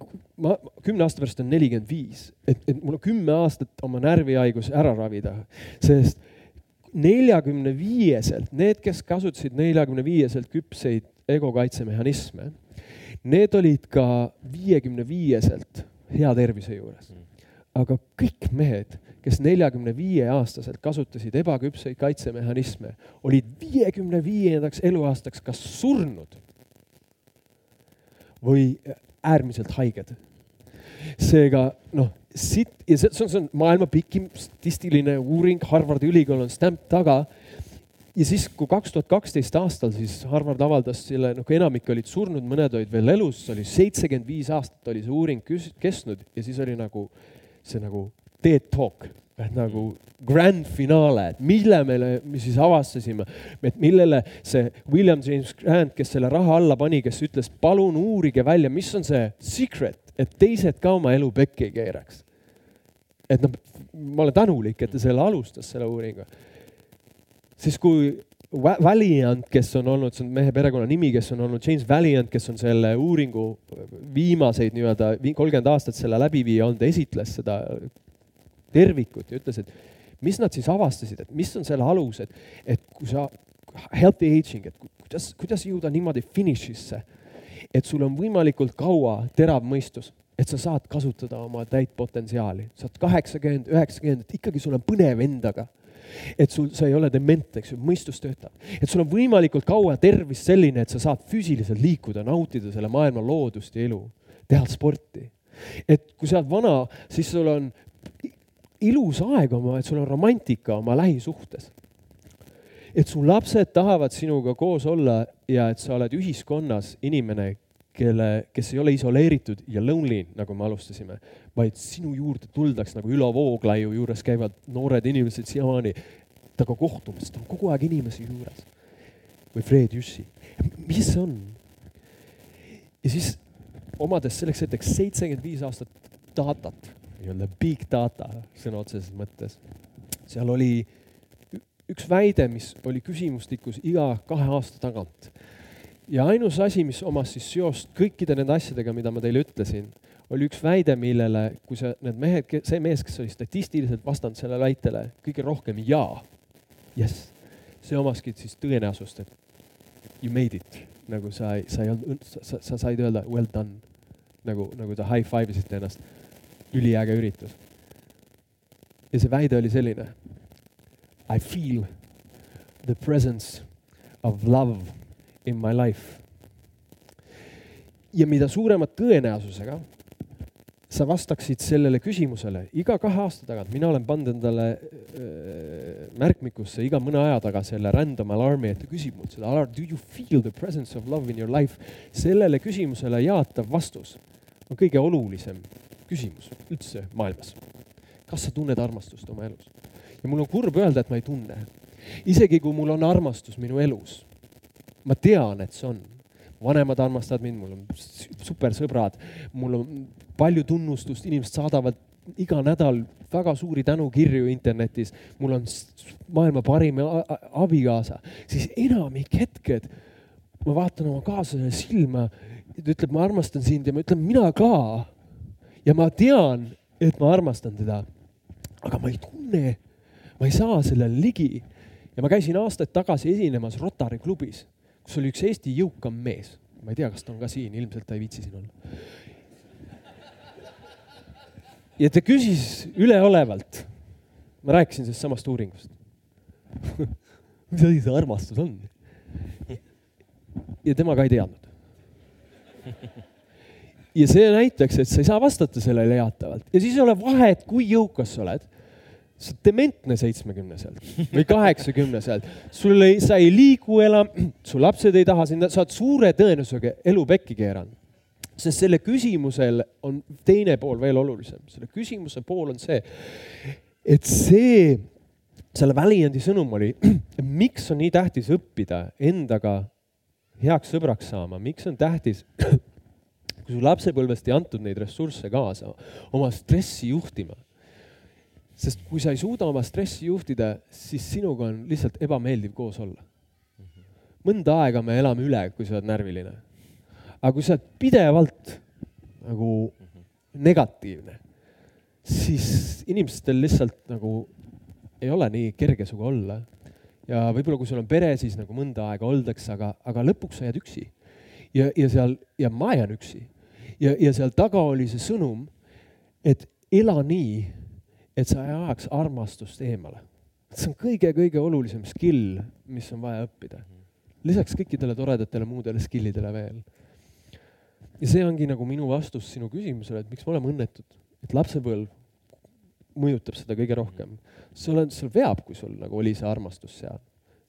ma kümne aasta pärast on nelikümmend viis, et, et mul on kümme aastat oma närvihaigus ära ravida, sest neljakümne viieselt, need, kes kasutasid neljakümne viieselt küpseid ego kaitsemehhanisme, need olid ka viiekümne viieselt hea tervise juures. aga kõik mehed, kes neljakümne viie aastaselt kasutasid ebaküpseid kaitsemehhanisme, olid viiekümne viiendaks eluaastaks kas surnud või äärmiselt haiged. seega noh, siit ja see, see on, see on maailma pikim statistiline uuring, Harvardi ülikool on stamp taga ja siis, kui kaks tuhat kaksteist aastal siis Harvard avaldas selle, noh, enamik olid surnud, mõned olid veel elus, oli seitsekümmend viis aastat oli see uuring kestnud ja siis oli nagu see nagu TED Talk, et nagu grand finaale, et mille me, me siis avastasime, et millele see William James Grant, kes selle raha alla pani, kes ütles, palun uurige välja, mis on see secret, et teised ka oma elu pekki ei keeraks. et noh, ma olen tänulik, et ta selle alustas, selle uuringu siis kui Valiant, kes on olnud, see on mehe perekonnanimi, kes on olnud James Valiant, kes on selle uuringu viimaseid nii-öelda kolmkümmend aastat selle läbiviija olnud, esitles seda tervikut ja ütles, et mis nad siis avastasid, et mis on selle alus, et, et kui sa, healthy aging, et kuidas, kuidas jõuda niimoodi finišisse, et sul on võimalikult kaua terav mõistus, et sa saad kasutada oma täit potentsiaali, sa oled kaheksakümmend, üheksakümmend, et ikkagi sul on põnev endaga et sul, sa ei ole dement, eks ju, mõistus töötab. et sul on võimalikult kaua tervis selline, et sa saad füüsiliselt liikuda, nautida selle maailma loodust ja elu, teha sporti. et kui sa oled vana, siis sul on ilus aeg oma, et sul on romantika oma lähisuhtes. et su lapsed tahavad sinuga koos olla ja et sa oled ühiskonnas inimene, kelle, kes ei ole isoleeritud ja lonely, nagu me alustasime, vaid sinu juurde tuldaks nagu Ülo Vooglaiu juures käivad noored inimesed siiamaani temaga kohtumas, ta on kogu aeg inimese juures. või Fred Jüssi, mis see on? ja siis omades selleks hetkeks seitsekümmend viis aastat datat, nii-öelda big data sõna otseses mõttes, seal oli üks väide, mis oli küsimustikus iga kahe aasta tagant ja ainus asi, mis omas siis seost kõikide nende asjadega, mida ma teile ütlesin, oli üks väide, millele, kui sa, need mehed, see mees, kes oli statistiliselt vastanud sellele väitele kõige rohkem jaa, jess, see omaski siis tõenäosust, et you made it, nagu sa sa ei olnud, sa, sa said öelda well done, nagu, nagu ta high five isite ennast, üliäge üritus. ja see väide oli selline. I feel the presence of love in my life. ja mida suurema tõenäosusega sa vastaksid sellele küsimusele iga kahe aasta tagant, mina olen pannud endale äh, märkmikusse iga mõne aja taga selle random alarmi, et ta küsib mult seda, do you feel the presence of love in your life? sellele küsimusele jaatav vastus on kõige olulisem küsimus üldse maailmas. kas sa tunned armastust oma elus? ja mul on kurb öelda, et ma ei tunne. isegi kui mul on armastus minu elus ma tean, et see on. vanemad armastavad mind, mul on supersõbrad, mul on palju tunnustust, inimesed saadavad iga nädal väga suuri tänukirju internetis, mul on maailma parim abikaasa, siis enamik hetked ma vaatan oma kaaslasele silma, ta ütleb, ma armastan sind ja ma ütlen, mina ka. ja ma tean, et ma armastan teda. aga ma ei tunne, ma ei saa sellele ligi. ja ma käisin aastaid tagasi esinemas Rotary klubis kus oli üks Eesti jõukam mees, ma ei tea, kas ta on ka siin, ilmselt ta ei viitsi siin olla. ja ta küsis üleolevalt, ma rääkisin sellest samast uuringust (laughs) mis asi see armastus on? ja tema ka ei teadnud. ja see näitaks, et sa ei saa vastata sellele jaatavalt ja siis ei ole vahet, kui jõukas sa oled sa oled dementne seitsmekümneselt või kaheksakümneselt, sul ei, sa ei liigu enam, su lapsed ei taha sind, sa oled suure tõenäosusega elu pekki keeranud. sest selle küsimusel on teine pool veel olulisem, selle küsimuse pool on see, et see, selle Valiandi sõnum oli, miks on nii tähtis õppida endaga heaks sõbraks saama, miks on tähtis kui su lapsepõlvest ei antud neid ressursse kaasa oma stressi juhtima, sest kui sa ei suuda oma stressi juhtida, siis sinuga on lihtsalt ebameeldiv koos olla. mõnda aega me elame üle, kui sa oled närviline. aga kui sa oled pidevalt nagu negatiivne, siis inimestel lihtsalt nagu ei ole nii kerge sinuga olla. ja võib-olla, kui sul on pere, siis nagu mõnda aega oldakse, aga, aga lõpuks sa jääd üksi. ja, ja seal, ja ma jään üksi. ja, ja seal taga oli see sõnum, et ela nii, et sa ei ajaks armastust eemale. see on kõige-kõige olulisem skill, mis on vaja õppida. lisaks kõikidele toredatele muudele skillidele veel. ja see ongi nagu minu vastus sinu küsimusele, et miks me oleme õnnetud, et lapsepõlv mõjutab seda kõige rohkem. sul on, sul veab, kui sul nagu oli see armastus seal,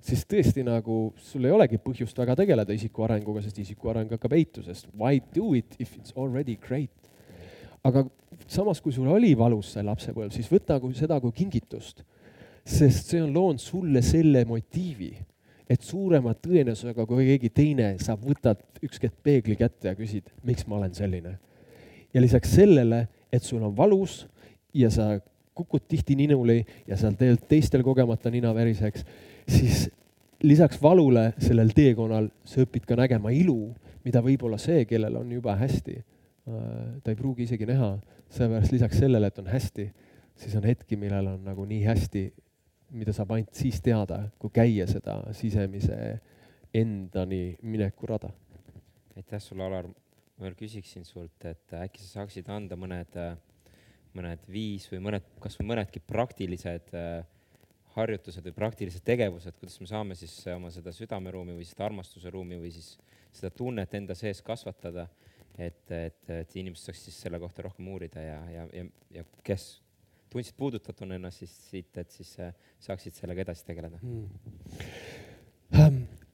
siis tõesti nagu sul ei olegi põhjust väga tegeleda isiku arenguga, sest isiku areng hakkab eitusest. Why do it if it's already great? Aga samas, kui sul oli valus see lapsepõlv, siis võta seda kui kingitust, sest see on loonud sulle selle motiivi, et suurema tõenäosusega kui keegi teine, sa võtad ükskord peegli kätte ja küsid, miks ma olen selline. ja lisaks sellele, et sul on valus ja sa kukud tihti ninuli ja seal teed teistel kogemata nina veriseks, siis lisaks valule sellel teekonnal sa õpid ka nägema ilu, mida võib-olla see, kellel on juba hästi, ta ei pruugi isegi näha, sellepärast lisaks sellele, et on hästi, siis on hetki, millel on nagu nii hästi, mida saab ainult siis teada, kui käia seda sisemise endani mineku rada. aitäh sulle, Alar. ma veel küsiksin sult, et äkki sa saaksid anda mõned äh, mõned viis või mõned, kasvõi mõnedki praktilised äh, harjutused või praktilised tegevused, kuidas me saame siis oma seda südameruumi või seda armastuse ruumi või siis seda tunnet enda sees kasvatada, et, et, et inimesed saaks siis selle kohta rohkem uurida ja, ja, ja, ja kes tundsid puudutatuna ennast siis siit, et siis äh, saaksid sellega edasi tegeleda hmm.?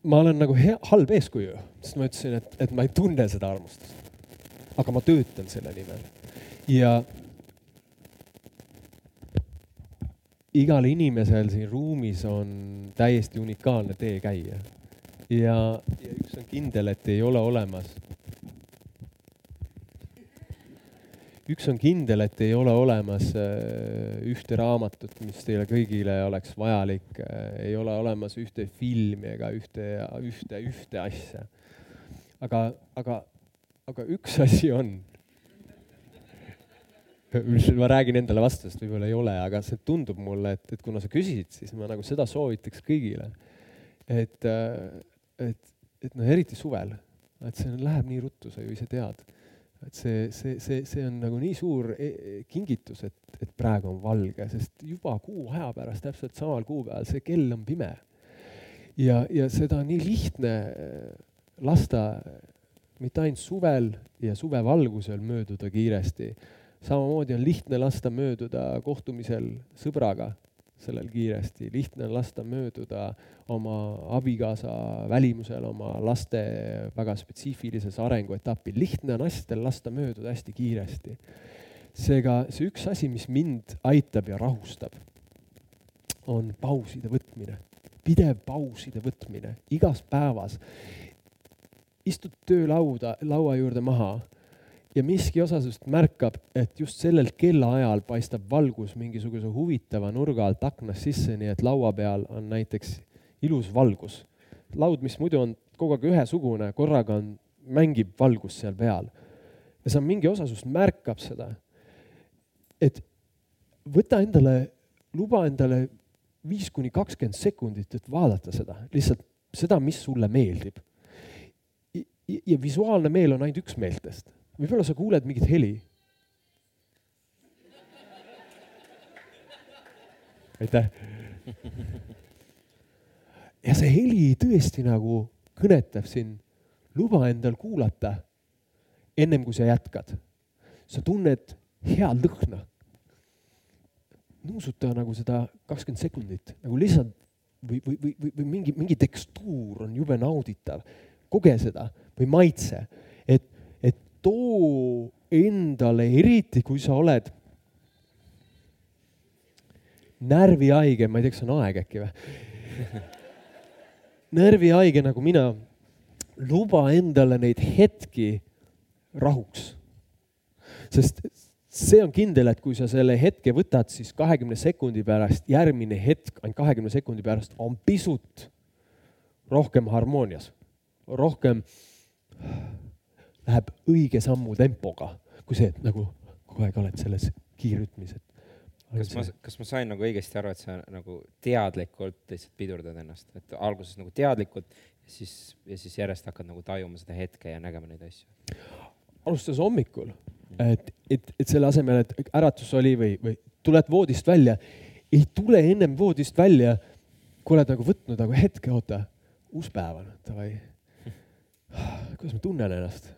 ma olen nagu hea, halb eeskuju, sest ma ütlesin, et, et ma ei tunne seda armastust. aga ma töötan selle nimel ja igal inimesel siin ruumis on täiesti unikaalne tee käia. ja, ja üks on kindel, et ei ole olemas. Üks on kindel, et ei ole olemas äh, ühte raamatut, mis teile kõigile oleks vajalik, äh, ei ole olemas ühte filmi ega ühte, ühte, ühte asja. aga, aga, aga üks (laughs) asi on ma räägin endale vastu, sest võib-olla ei ole, aga see tundub mulle, et, et kuna sa küsisid, siis ma nagu seda soovitaks kõigile. et, äh, et, et noh, eriti suvel, et see läheb nii ruttu, sa ju ise tead. Et see, see, see, see on nagu nii suur e, e kingitus, et, et praegu on valge, sest juba kuu aja pärast, täpselt samal kuupäeval, see kell on pime. ja, ja seda on nii lihtne äh, lasta mitte ainult suvel ja suvevalgusel mööduda kiiresti samamoodi on lihtne lasta mööduda kohtumisel sõbraga sellel kiiresti, lihtne on lasta mööduda oma abikaasa välimusel, oma laste väga spetsiifilises arenguetapil, lihtne on asjadel lasta mööduda hästi kiiresti. seega see üks asi, mis mind aitab ja rahustab, on pauside võtmine, pidev pauside võtmine. Igas päevas. istud töölauda, laua juurde maha ja miski osa sinust märkab, et just sellel kellaajal paistab valgus mingisuguse huvitava nurga alt aknast sisse, nii et laua peal on näiteks ilus valgus. laud, mis muidu on kogu aeg ühesugune, korraga on, mängib valgus seal peal. ja sa mingi osa sinust märkab seda, et võta endale, luba endale viis kuni kakskümmend sekundit, et vaadata seda, lihtsalt seda, mis sulle meeldib. ja visuaalne meel on ainult üks meeltest võib-olla sa kuuled mingit heli. aitäh. ja see heli tõesti nagu kõnetab sind, luba endal kuulata ennem kui sa jätkad. sa tunned head lõhna. nuusuta nagu seda kakskümmend sekundit nagu lihtsalt või, või, või, või, mingi, mingi tekstuur on jube nauditav. koge seda või maitse, too endale, eriti kui sa oled närvihaige, ma ei tea, kas on aeg äkki või? (laughs) närvihaige nagu mina, luba endale neid hetki rahuks. sest see on kindel, et kui sa selle hetke võtad, siis kahekümne sekundi pärast, järgmine hetk ainult kahekümne sekundi pärast on pisut rohkem harmoonias, rohkem läheb õige sammu tempoga, kui see, et nagu kogu aeg oled selles kiirrütmis, et kas ma, kas ma sain nagu õigesti aru, et sa nagu teadlikult lihtsalt pidurdad ennast, et alguses nagu teadlikult ja siis, ja siis järjest hakkad nagu tajuma seda hetke ja nägema neid asju? alustas hommikul, et, et, et selle asemel, et äratus oli või, või tuled voodist välja, ei tule ennem voodist välja, kui oled nagu võtnud nagu hetke, oota, uus päev on, davai. kuidas ma tunnen ennast?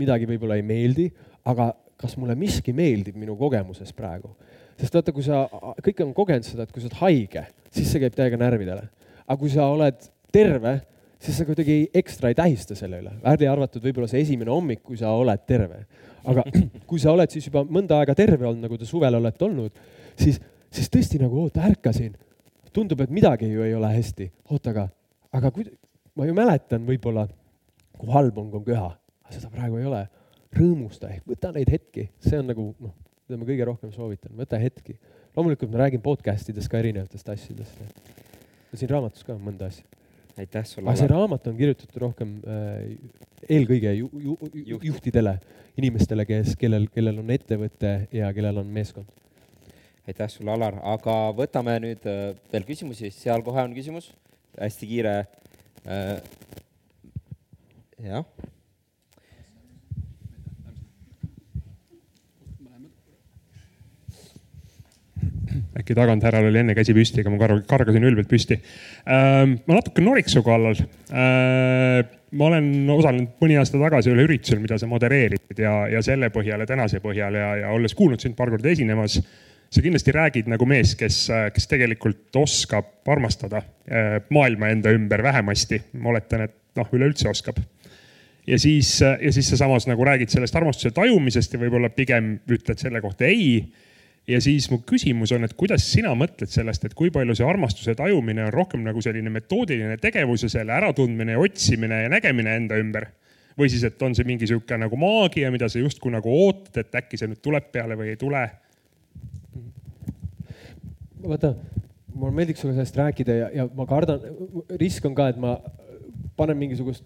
Midagi võib-olla ei meeldi, aga kas mulle miski meeldib minu kogemuses praegu. sest vaata, kui sa, kõik on kogenud seda, et kui sa oled haige, siis see käib täiega närvidele. aga kui sa oled terve, siis sa kuidagi ekstra ei tähista selle üle. välja arvatud võib-olla see esimene hommik, kui sa oled terve. aga (clears throat) kui sa oled siis juba mõnda aega terve olnud, nagu te suvel olete olnud, siis, siis tõesti nagu oota, ärkasin. tundub, et midagi ju ei ole hästi. oota, aga, aga kui, ma ju mäletan võib-olla, kui halb on, kui on köha. Seda praegu ei ole rõõmusta ehk võta neid hetki, see on nagu noh, mida ma kõige rohkem soovitan, võta hetki. loomulikult ma räägin podcast ides ka erinevatest asjadest. ja siin raamatus ka mõnda asja. aitäh sulle. aga see raamat on kirjutatud rohkem äh, eelkõige ju, ju, Juht. juhtidele, inimestele, kes, kellel, kellel on ettevõte ja kellel on meeskond. aitäh sulle, Alar, aga võtame nüüd äh, veel küsimusi, seal kohe on küsimus, hästi kiire äh,. jah äkki taganthärral oli enne käsi püsti, aga ma karg-, kargasin ülbelt püsti. Ähm, ma natuke noriks su kallal. Äh, ma olen osalenud mõni aasta tagasi ühel üritusel, mida sa modereerid ja, ja selle põhjal ja tänase põhjal ja, ja olles kuulnud sind paar korda esinemas, sa kindlasti räägid nagu mees, kes, kes tegelikult oskab armastada äh, maailma enda ümber vähemasti. ma oletan, et noh, üleüldse oskab ja siis, ja siis sa samas nagu räägid sellest armastuse tajumisest ja võib-olla pigem ütled selle kohta ei ja siis mu küsimus on, et kuidas sina mõtled sellest, et kui palju see armastuse tajumine on rohkem nagu selline metoodiline tegevus ja selle äratundmine ja otsimine ja nägemine enda ümber? või siis, et on see mingi sihuke nagu maagia, mida sa justkui nagu ootad, et äkki see nüüd tuleb peale või ei tule? vaata, mulle meeldiks sulle sellest rääkida ja, ja ma kardan, risk on ka, et ma panen mingisugust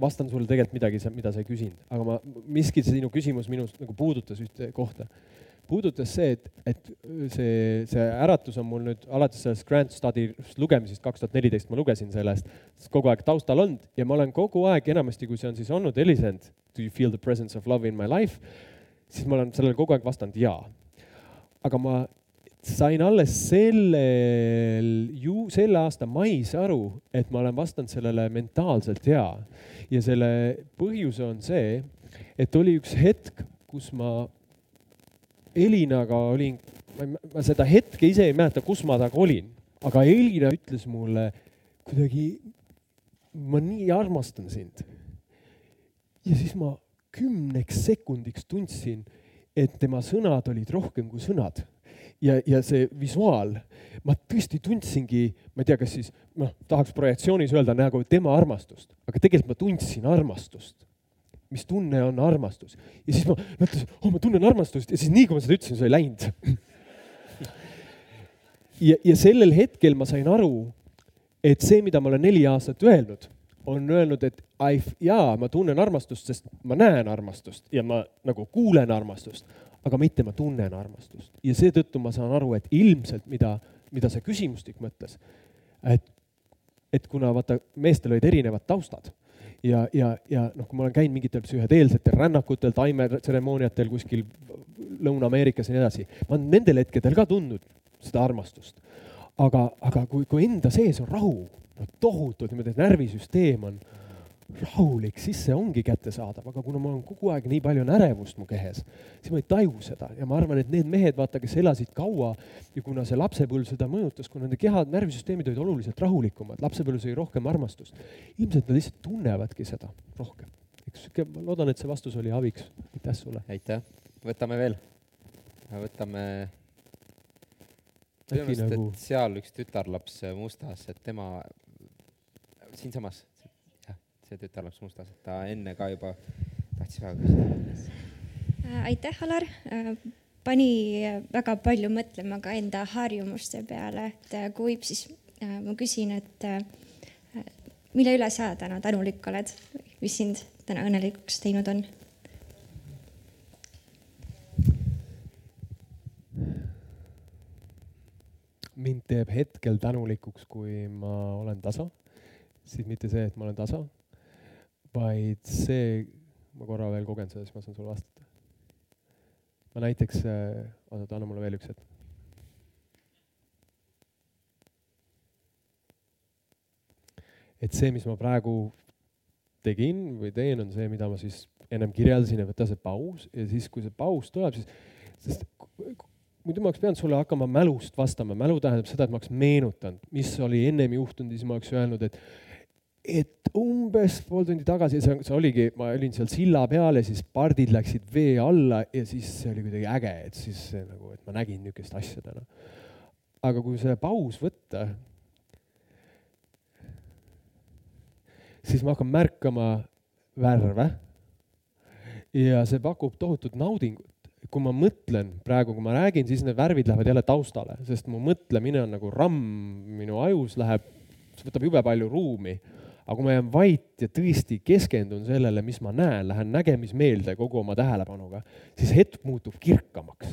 vastan sulle tegelikult midagi, mida sa ei küsinud, aga ma, miski sinu küsimus minus nagu puudutas ühte kohta. puudutas see, et, et see, see äratus on mul nüüd alates sellest Grant Study lugemisest kaks tuhat neliteist, ma lugesin sellest, kogu aeg taustal olnud ja ma olen kogu aeg enamasti, kui see on siis olnud helisend, do you feel the presence of love in my life, siis ma olen sellele kogu aeg vastanud jaa. aga ma sain alles sellel ju, selle aasta mais aru, et ma olen vastanud sellele mentaalselt hea. ja selle põhjus on see, et oli üks hetk, kus ma Elinaga olin, ma seda hetke ise ei mäleta, kus ma temaga olin, aga Elina ütles mulle kuidagi, ma nii armastan sind. ja siis ma kümneks sekundiks tundsin, et tema sõnad olid rohkem kui sõnad ja, ja see visuaal, ma tõesti tundsingi, ma ei tea, kas siis noh, tahaks projektsioonis öelda nagu tema armastust, aga tegelikult ma tundsin armastust. mis tunne on armastus ja siis ma mõtlesin, oh, ma tunnen armastust ja siis nii kui ma seda ütlesin, see ei läinud. (laughs) ja, ja sellel hetkel ma sain aru, et see, mida ma olen neli aastat öelnud, on öelnud, et I, jaa, ma tunnen armastust, sest ma näen armastust ja ma nagu kuulen armastust, aga mitte ma tunnen armastust. ja seetõttu ma saan aru, et ilmselt, mida, mida see küsimustik mõtles, et, et kuna vaata, meestel olid erinevad taustad ja, ja, ja noh, kui ma olen käinud mingitel psühhedeelsetel rännakutel, taimetseremooniatel kuskil Lõuna-Ameerikas ja nii edasi, ma olen nendel hetkedel ka tundnud seda armastust. aga, aga kui, kui enda sees on rahu, no tohutult niimoodi, et närvisüsteem on rahulik, siis see ongi kättesaadav, aga kuna mul on kogu aeg nii palju ärevust mu kehes, siis ma ei taju seda. Ja ma arvan, et need mehed, vaata, kes elasid kaua ja kuna see lapsepõlv seda mõjutas, kuna nende kehad, närvisüsteemid olid oluliselt rahulikumad, lapsepõlves oli rohkem armastust, ilmselt nad lihtsalt tunnevadki seda rohkem. eks ma loodan, et see vastus oli abiks, aitäh sulle. aitäh, võtame veel, võtame meelest nagu..., et seal üks tütarlaps Mustas, et tema siinsamas, see tütar läks mustas, et ta enne ka juba tahtis väga küsida. Äh, aitäh, Alar. Äh, pani väga palju mõtlema ka enda harjumuste peale, et äh, kui võib, siis ma küsin, et mille üle sa täna tänulik oled, mis sind täna õnnelikuks teinud on? mind teeb hetkel tänulikuks, kui ma olen tasa, siis mitte see, et ma olen tasa, vaid see, ma korra veel kogen seda, siis ma saan sulle vastata. ma näiteks äh,, oota, anna mulle veel üks hetk. et see, mis ma praegu tegin või teen, on see, mida ma siis ennem kirjeldasin, et võtta see paus ja siis, kui see paus tuleb, siis, sest muidu ma oleks pidanud sulle hakkama mälust vastama, mälu tähendab seda, et ma oleks meenutanud, mis oli ennem juhtunud ja siis ma oleks öelnud, et et umbes pool tundi tagasi, see, see oligi, ma olin seal silla peal ja siis pardid läksid vee alla ja siis see oli kuidagi äge, et siis nagu, et ma nägin niisugust asja täna. aga kui see paus võtta, siis ma hakkan märkama värve ja see pakub tohutut naudingut kui ma mõtlen praegu, kui ma räägin, siis need värvid lähevad jälle taustale, sest mu mõtlemine on nagu ramm minu ajus läheb, see võtab jube palju ruumi. Aga kui ma jään vait ja tõesti keskendun sellele, mis ma näen, lähen nägemismeelde kogu oma tähelepanuga, siis hetk muutub kirkamaks.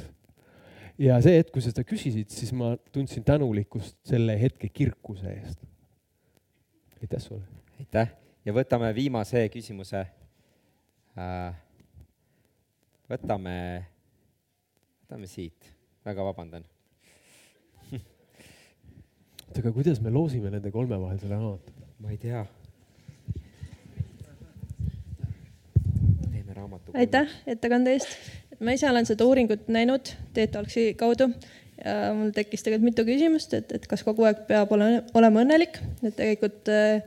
ja see hetk, kui sa seda küsisid, siis ma tundsin tänulikkust selle hetke kirkuse eest. aitäh sulle. aitäh ja võtame viimase küsimuse äh,. võtame võtame siit, väga vabandan oota, aga kuidas me loosime nende kolme vahel selle raamatu? ma ei tea. Raamatu. aitäh ettekande eest. ma ise olen seda uuringut näinud Teet Alksi kaudu ja mul tekkis tegelikult mitu küsimust, et, et kas kogu aeg peab olema, olema õnnelik, et tegelikult äh,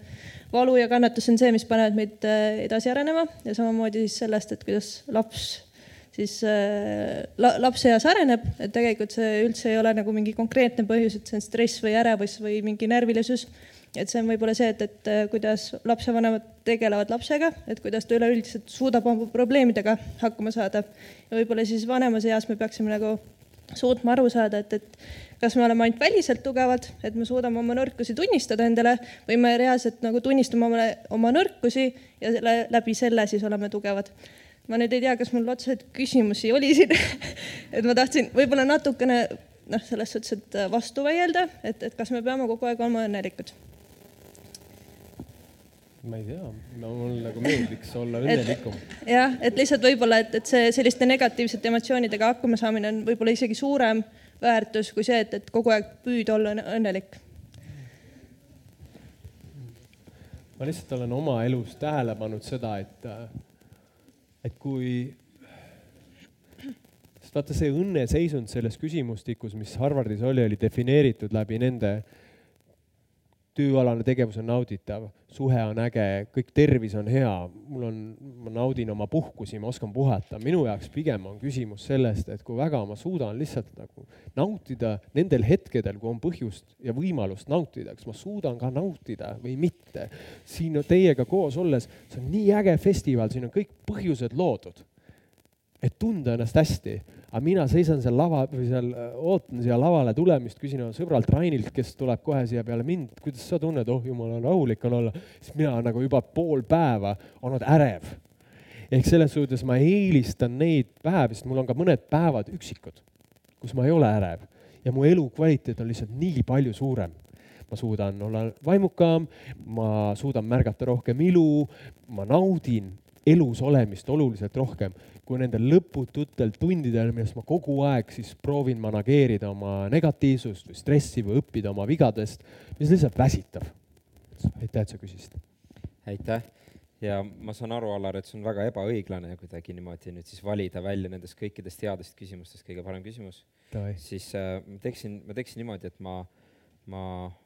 valu ja kannatus on see, mis panevad meid äh, edasi arenema ja samamoodi siis sellest, et kuidas laps siis äh, la, lapseeas areneb, et tegelikult see üldse ei ole nagu mingi konkreetne põhjus, et see on stress või ärevus või mingi närvilisus. Et see on võib-olla see, et, et äh, kuidas lapsevanemad tegelevad lapsega, et kuidas ta üleüldiselt suudab oma probleemidega hakkama saada. ja võib-olla siis vanemas eas me peaksime nagu suutma aru saada, et, et kas me oleme ainult väliselt tugevad, et me suudame oma nõrkusi tunnistada endale või me reaalselt nagu tunnistame oma, oma nõrkusi ja selle, läbi selle siis oleme tugevad ma nüüd ei tea, kas mul otseselt küsimusi oli siin (laughs) et ma tahtsin võib-olla natukene noh, selles suhtes, et vastu vaielda, et, et kas me peame kogu aeg olema õnnelikud? Ma ei tea, no mul nagu meeldiks olla õnnelikum. jah, et lihtsalt võib-olla, et, et see selliste negatiivsete emotsioonidega hakkama saamine on võib-olla isegi suurem väärtus kui see, et, et kogu aeg püüda olla õnnelik. ma lihtsalt olen oma elus tähele pannud seda, et äh, et kui, sest vaata see õnneseisund selles küsimustikus, mis Harvardis oli, oli defineeritud läbi nende tööalane tegevus on nauditav, suhe on äge, kõik tervis on hea, mul on, ma naudin oma puhkusi, ma oskan puhata. minu jaoks pigem on küsimus sellest, et kui väga ma suudan lihtsalt nagu nautida nendel hetkedel, kui on põhjust ja võimalust nautida, kas ma suudan ka nautida või mitte. siin teiega koos olles, see on nii äge festival, siin on kõik põhjused loodud, et tunda ennast hästi. Aga mina seisan seal lava või seal, äh, ootan siia lavale tulemist, küsin oma sõbralt Rainilt, kes tuleb kohe siia peale mind, kuidas sa tunned, oh jumala rahulik on olla, siis mina nagu juba pool päeva olnud ärev. ehk selles suhtes ma eelistan neid päevi, sest mul on ka mõned päevad üksikud, kus ma ei ole ärev. Ja mu elukvaliteet on lihtsalt nii palju suurem. Ma suudan olla vaimukam, ma suudan märgata rohkem ilu, ma naudin elus olemist oluliselt rohkem kui nendel lõpututel tundidel, milles ma kogu aeg siis proovin manageerida oma negatiivsust või stressi või õppida oma vigadest, mis lihtsalt väsitab. aitäh, et sa küsisid. aitäh ja ma saan aru, Allar, et see on väga ebaõiglane kuidagi niimoodi nüüd siis valida välja nendest kõikidest headest küsimustest kõige parem küsimus. siis äh, ma teeksin, ma teeksin niimoodi, et ma, ma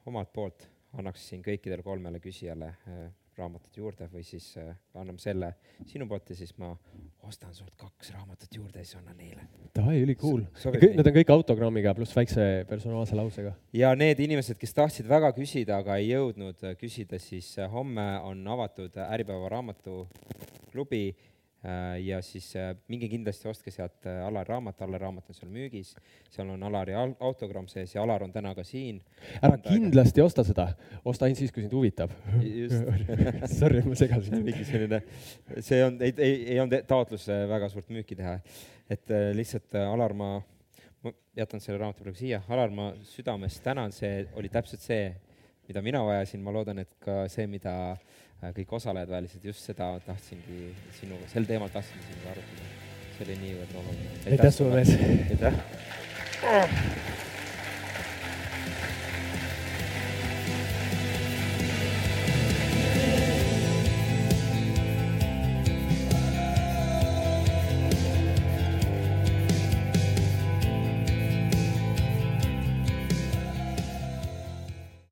omalt poolt annaks siin kõikidele kolmele küsijale äh, raamatut juurde või siis äh, anname selle sinu poolt ja siis ma ostan sult kaks raamatut juurde ja siis annan neile. Davai, ülikool. Need on kõik autogrammiga pluss väikse personaalse lausega. ja need inimesed, kes tahtsid väga küsida, aga ei jõudnud äh, küsida, siis äh, homme on avatud Äripäeva raamatuklubi ja siis äh, minge kindlasti ostke sealt äh, Alari raamat, Alari raamat on seal müügis, seal on Alari al- autogramm sees ja Alar on täna ka siin. ära kindlasti osta seda, osta ainult siis, kui sind huvitab. Just. (laughs) Sorry, ma segasin. mingi selline, see on, ei, ei, ei olnud taotlus äh, väga suurt müüki teha. et äh, lihtsalt äh, Alar, ma, ma jätan selle raamatu praegu siia. Alar, ma südamest tänan, see oli täpselt see, mida mina vajasin, ma loodan, et ka see, mida äh, kõik osalejad vajasid, just seda tahtsingi sinuga, sel teemal tahtsingi sinuga arutada. see oli niivõrd oluline. aitäh sulle, mees. aitäh.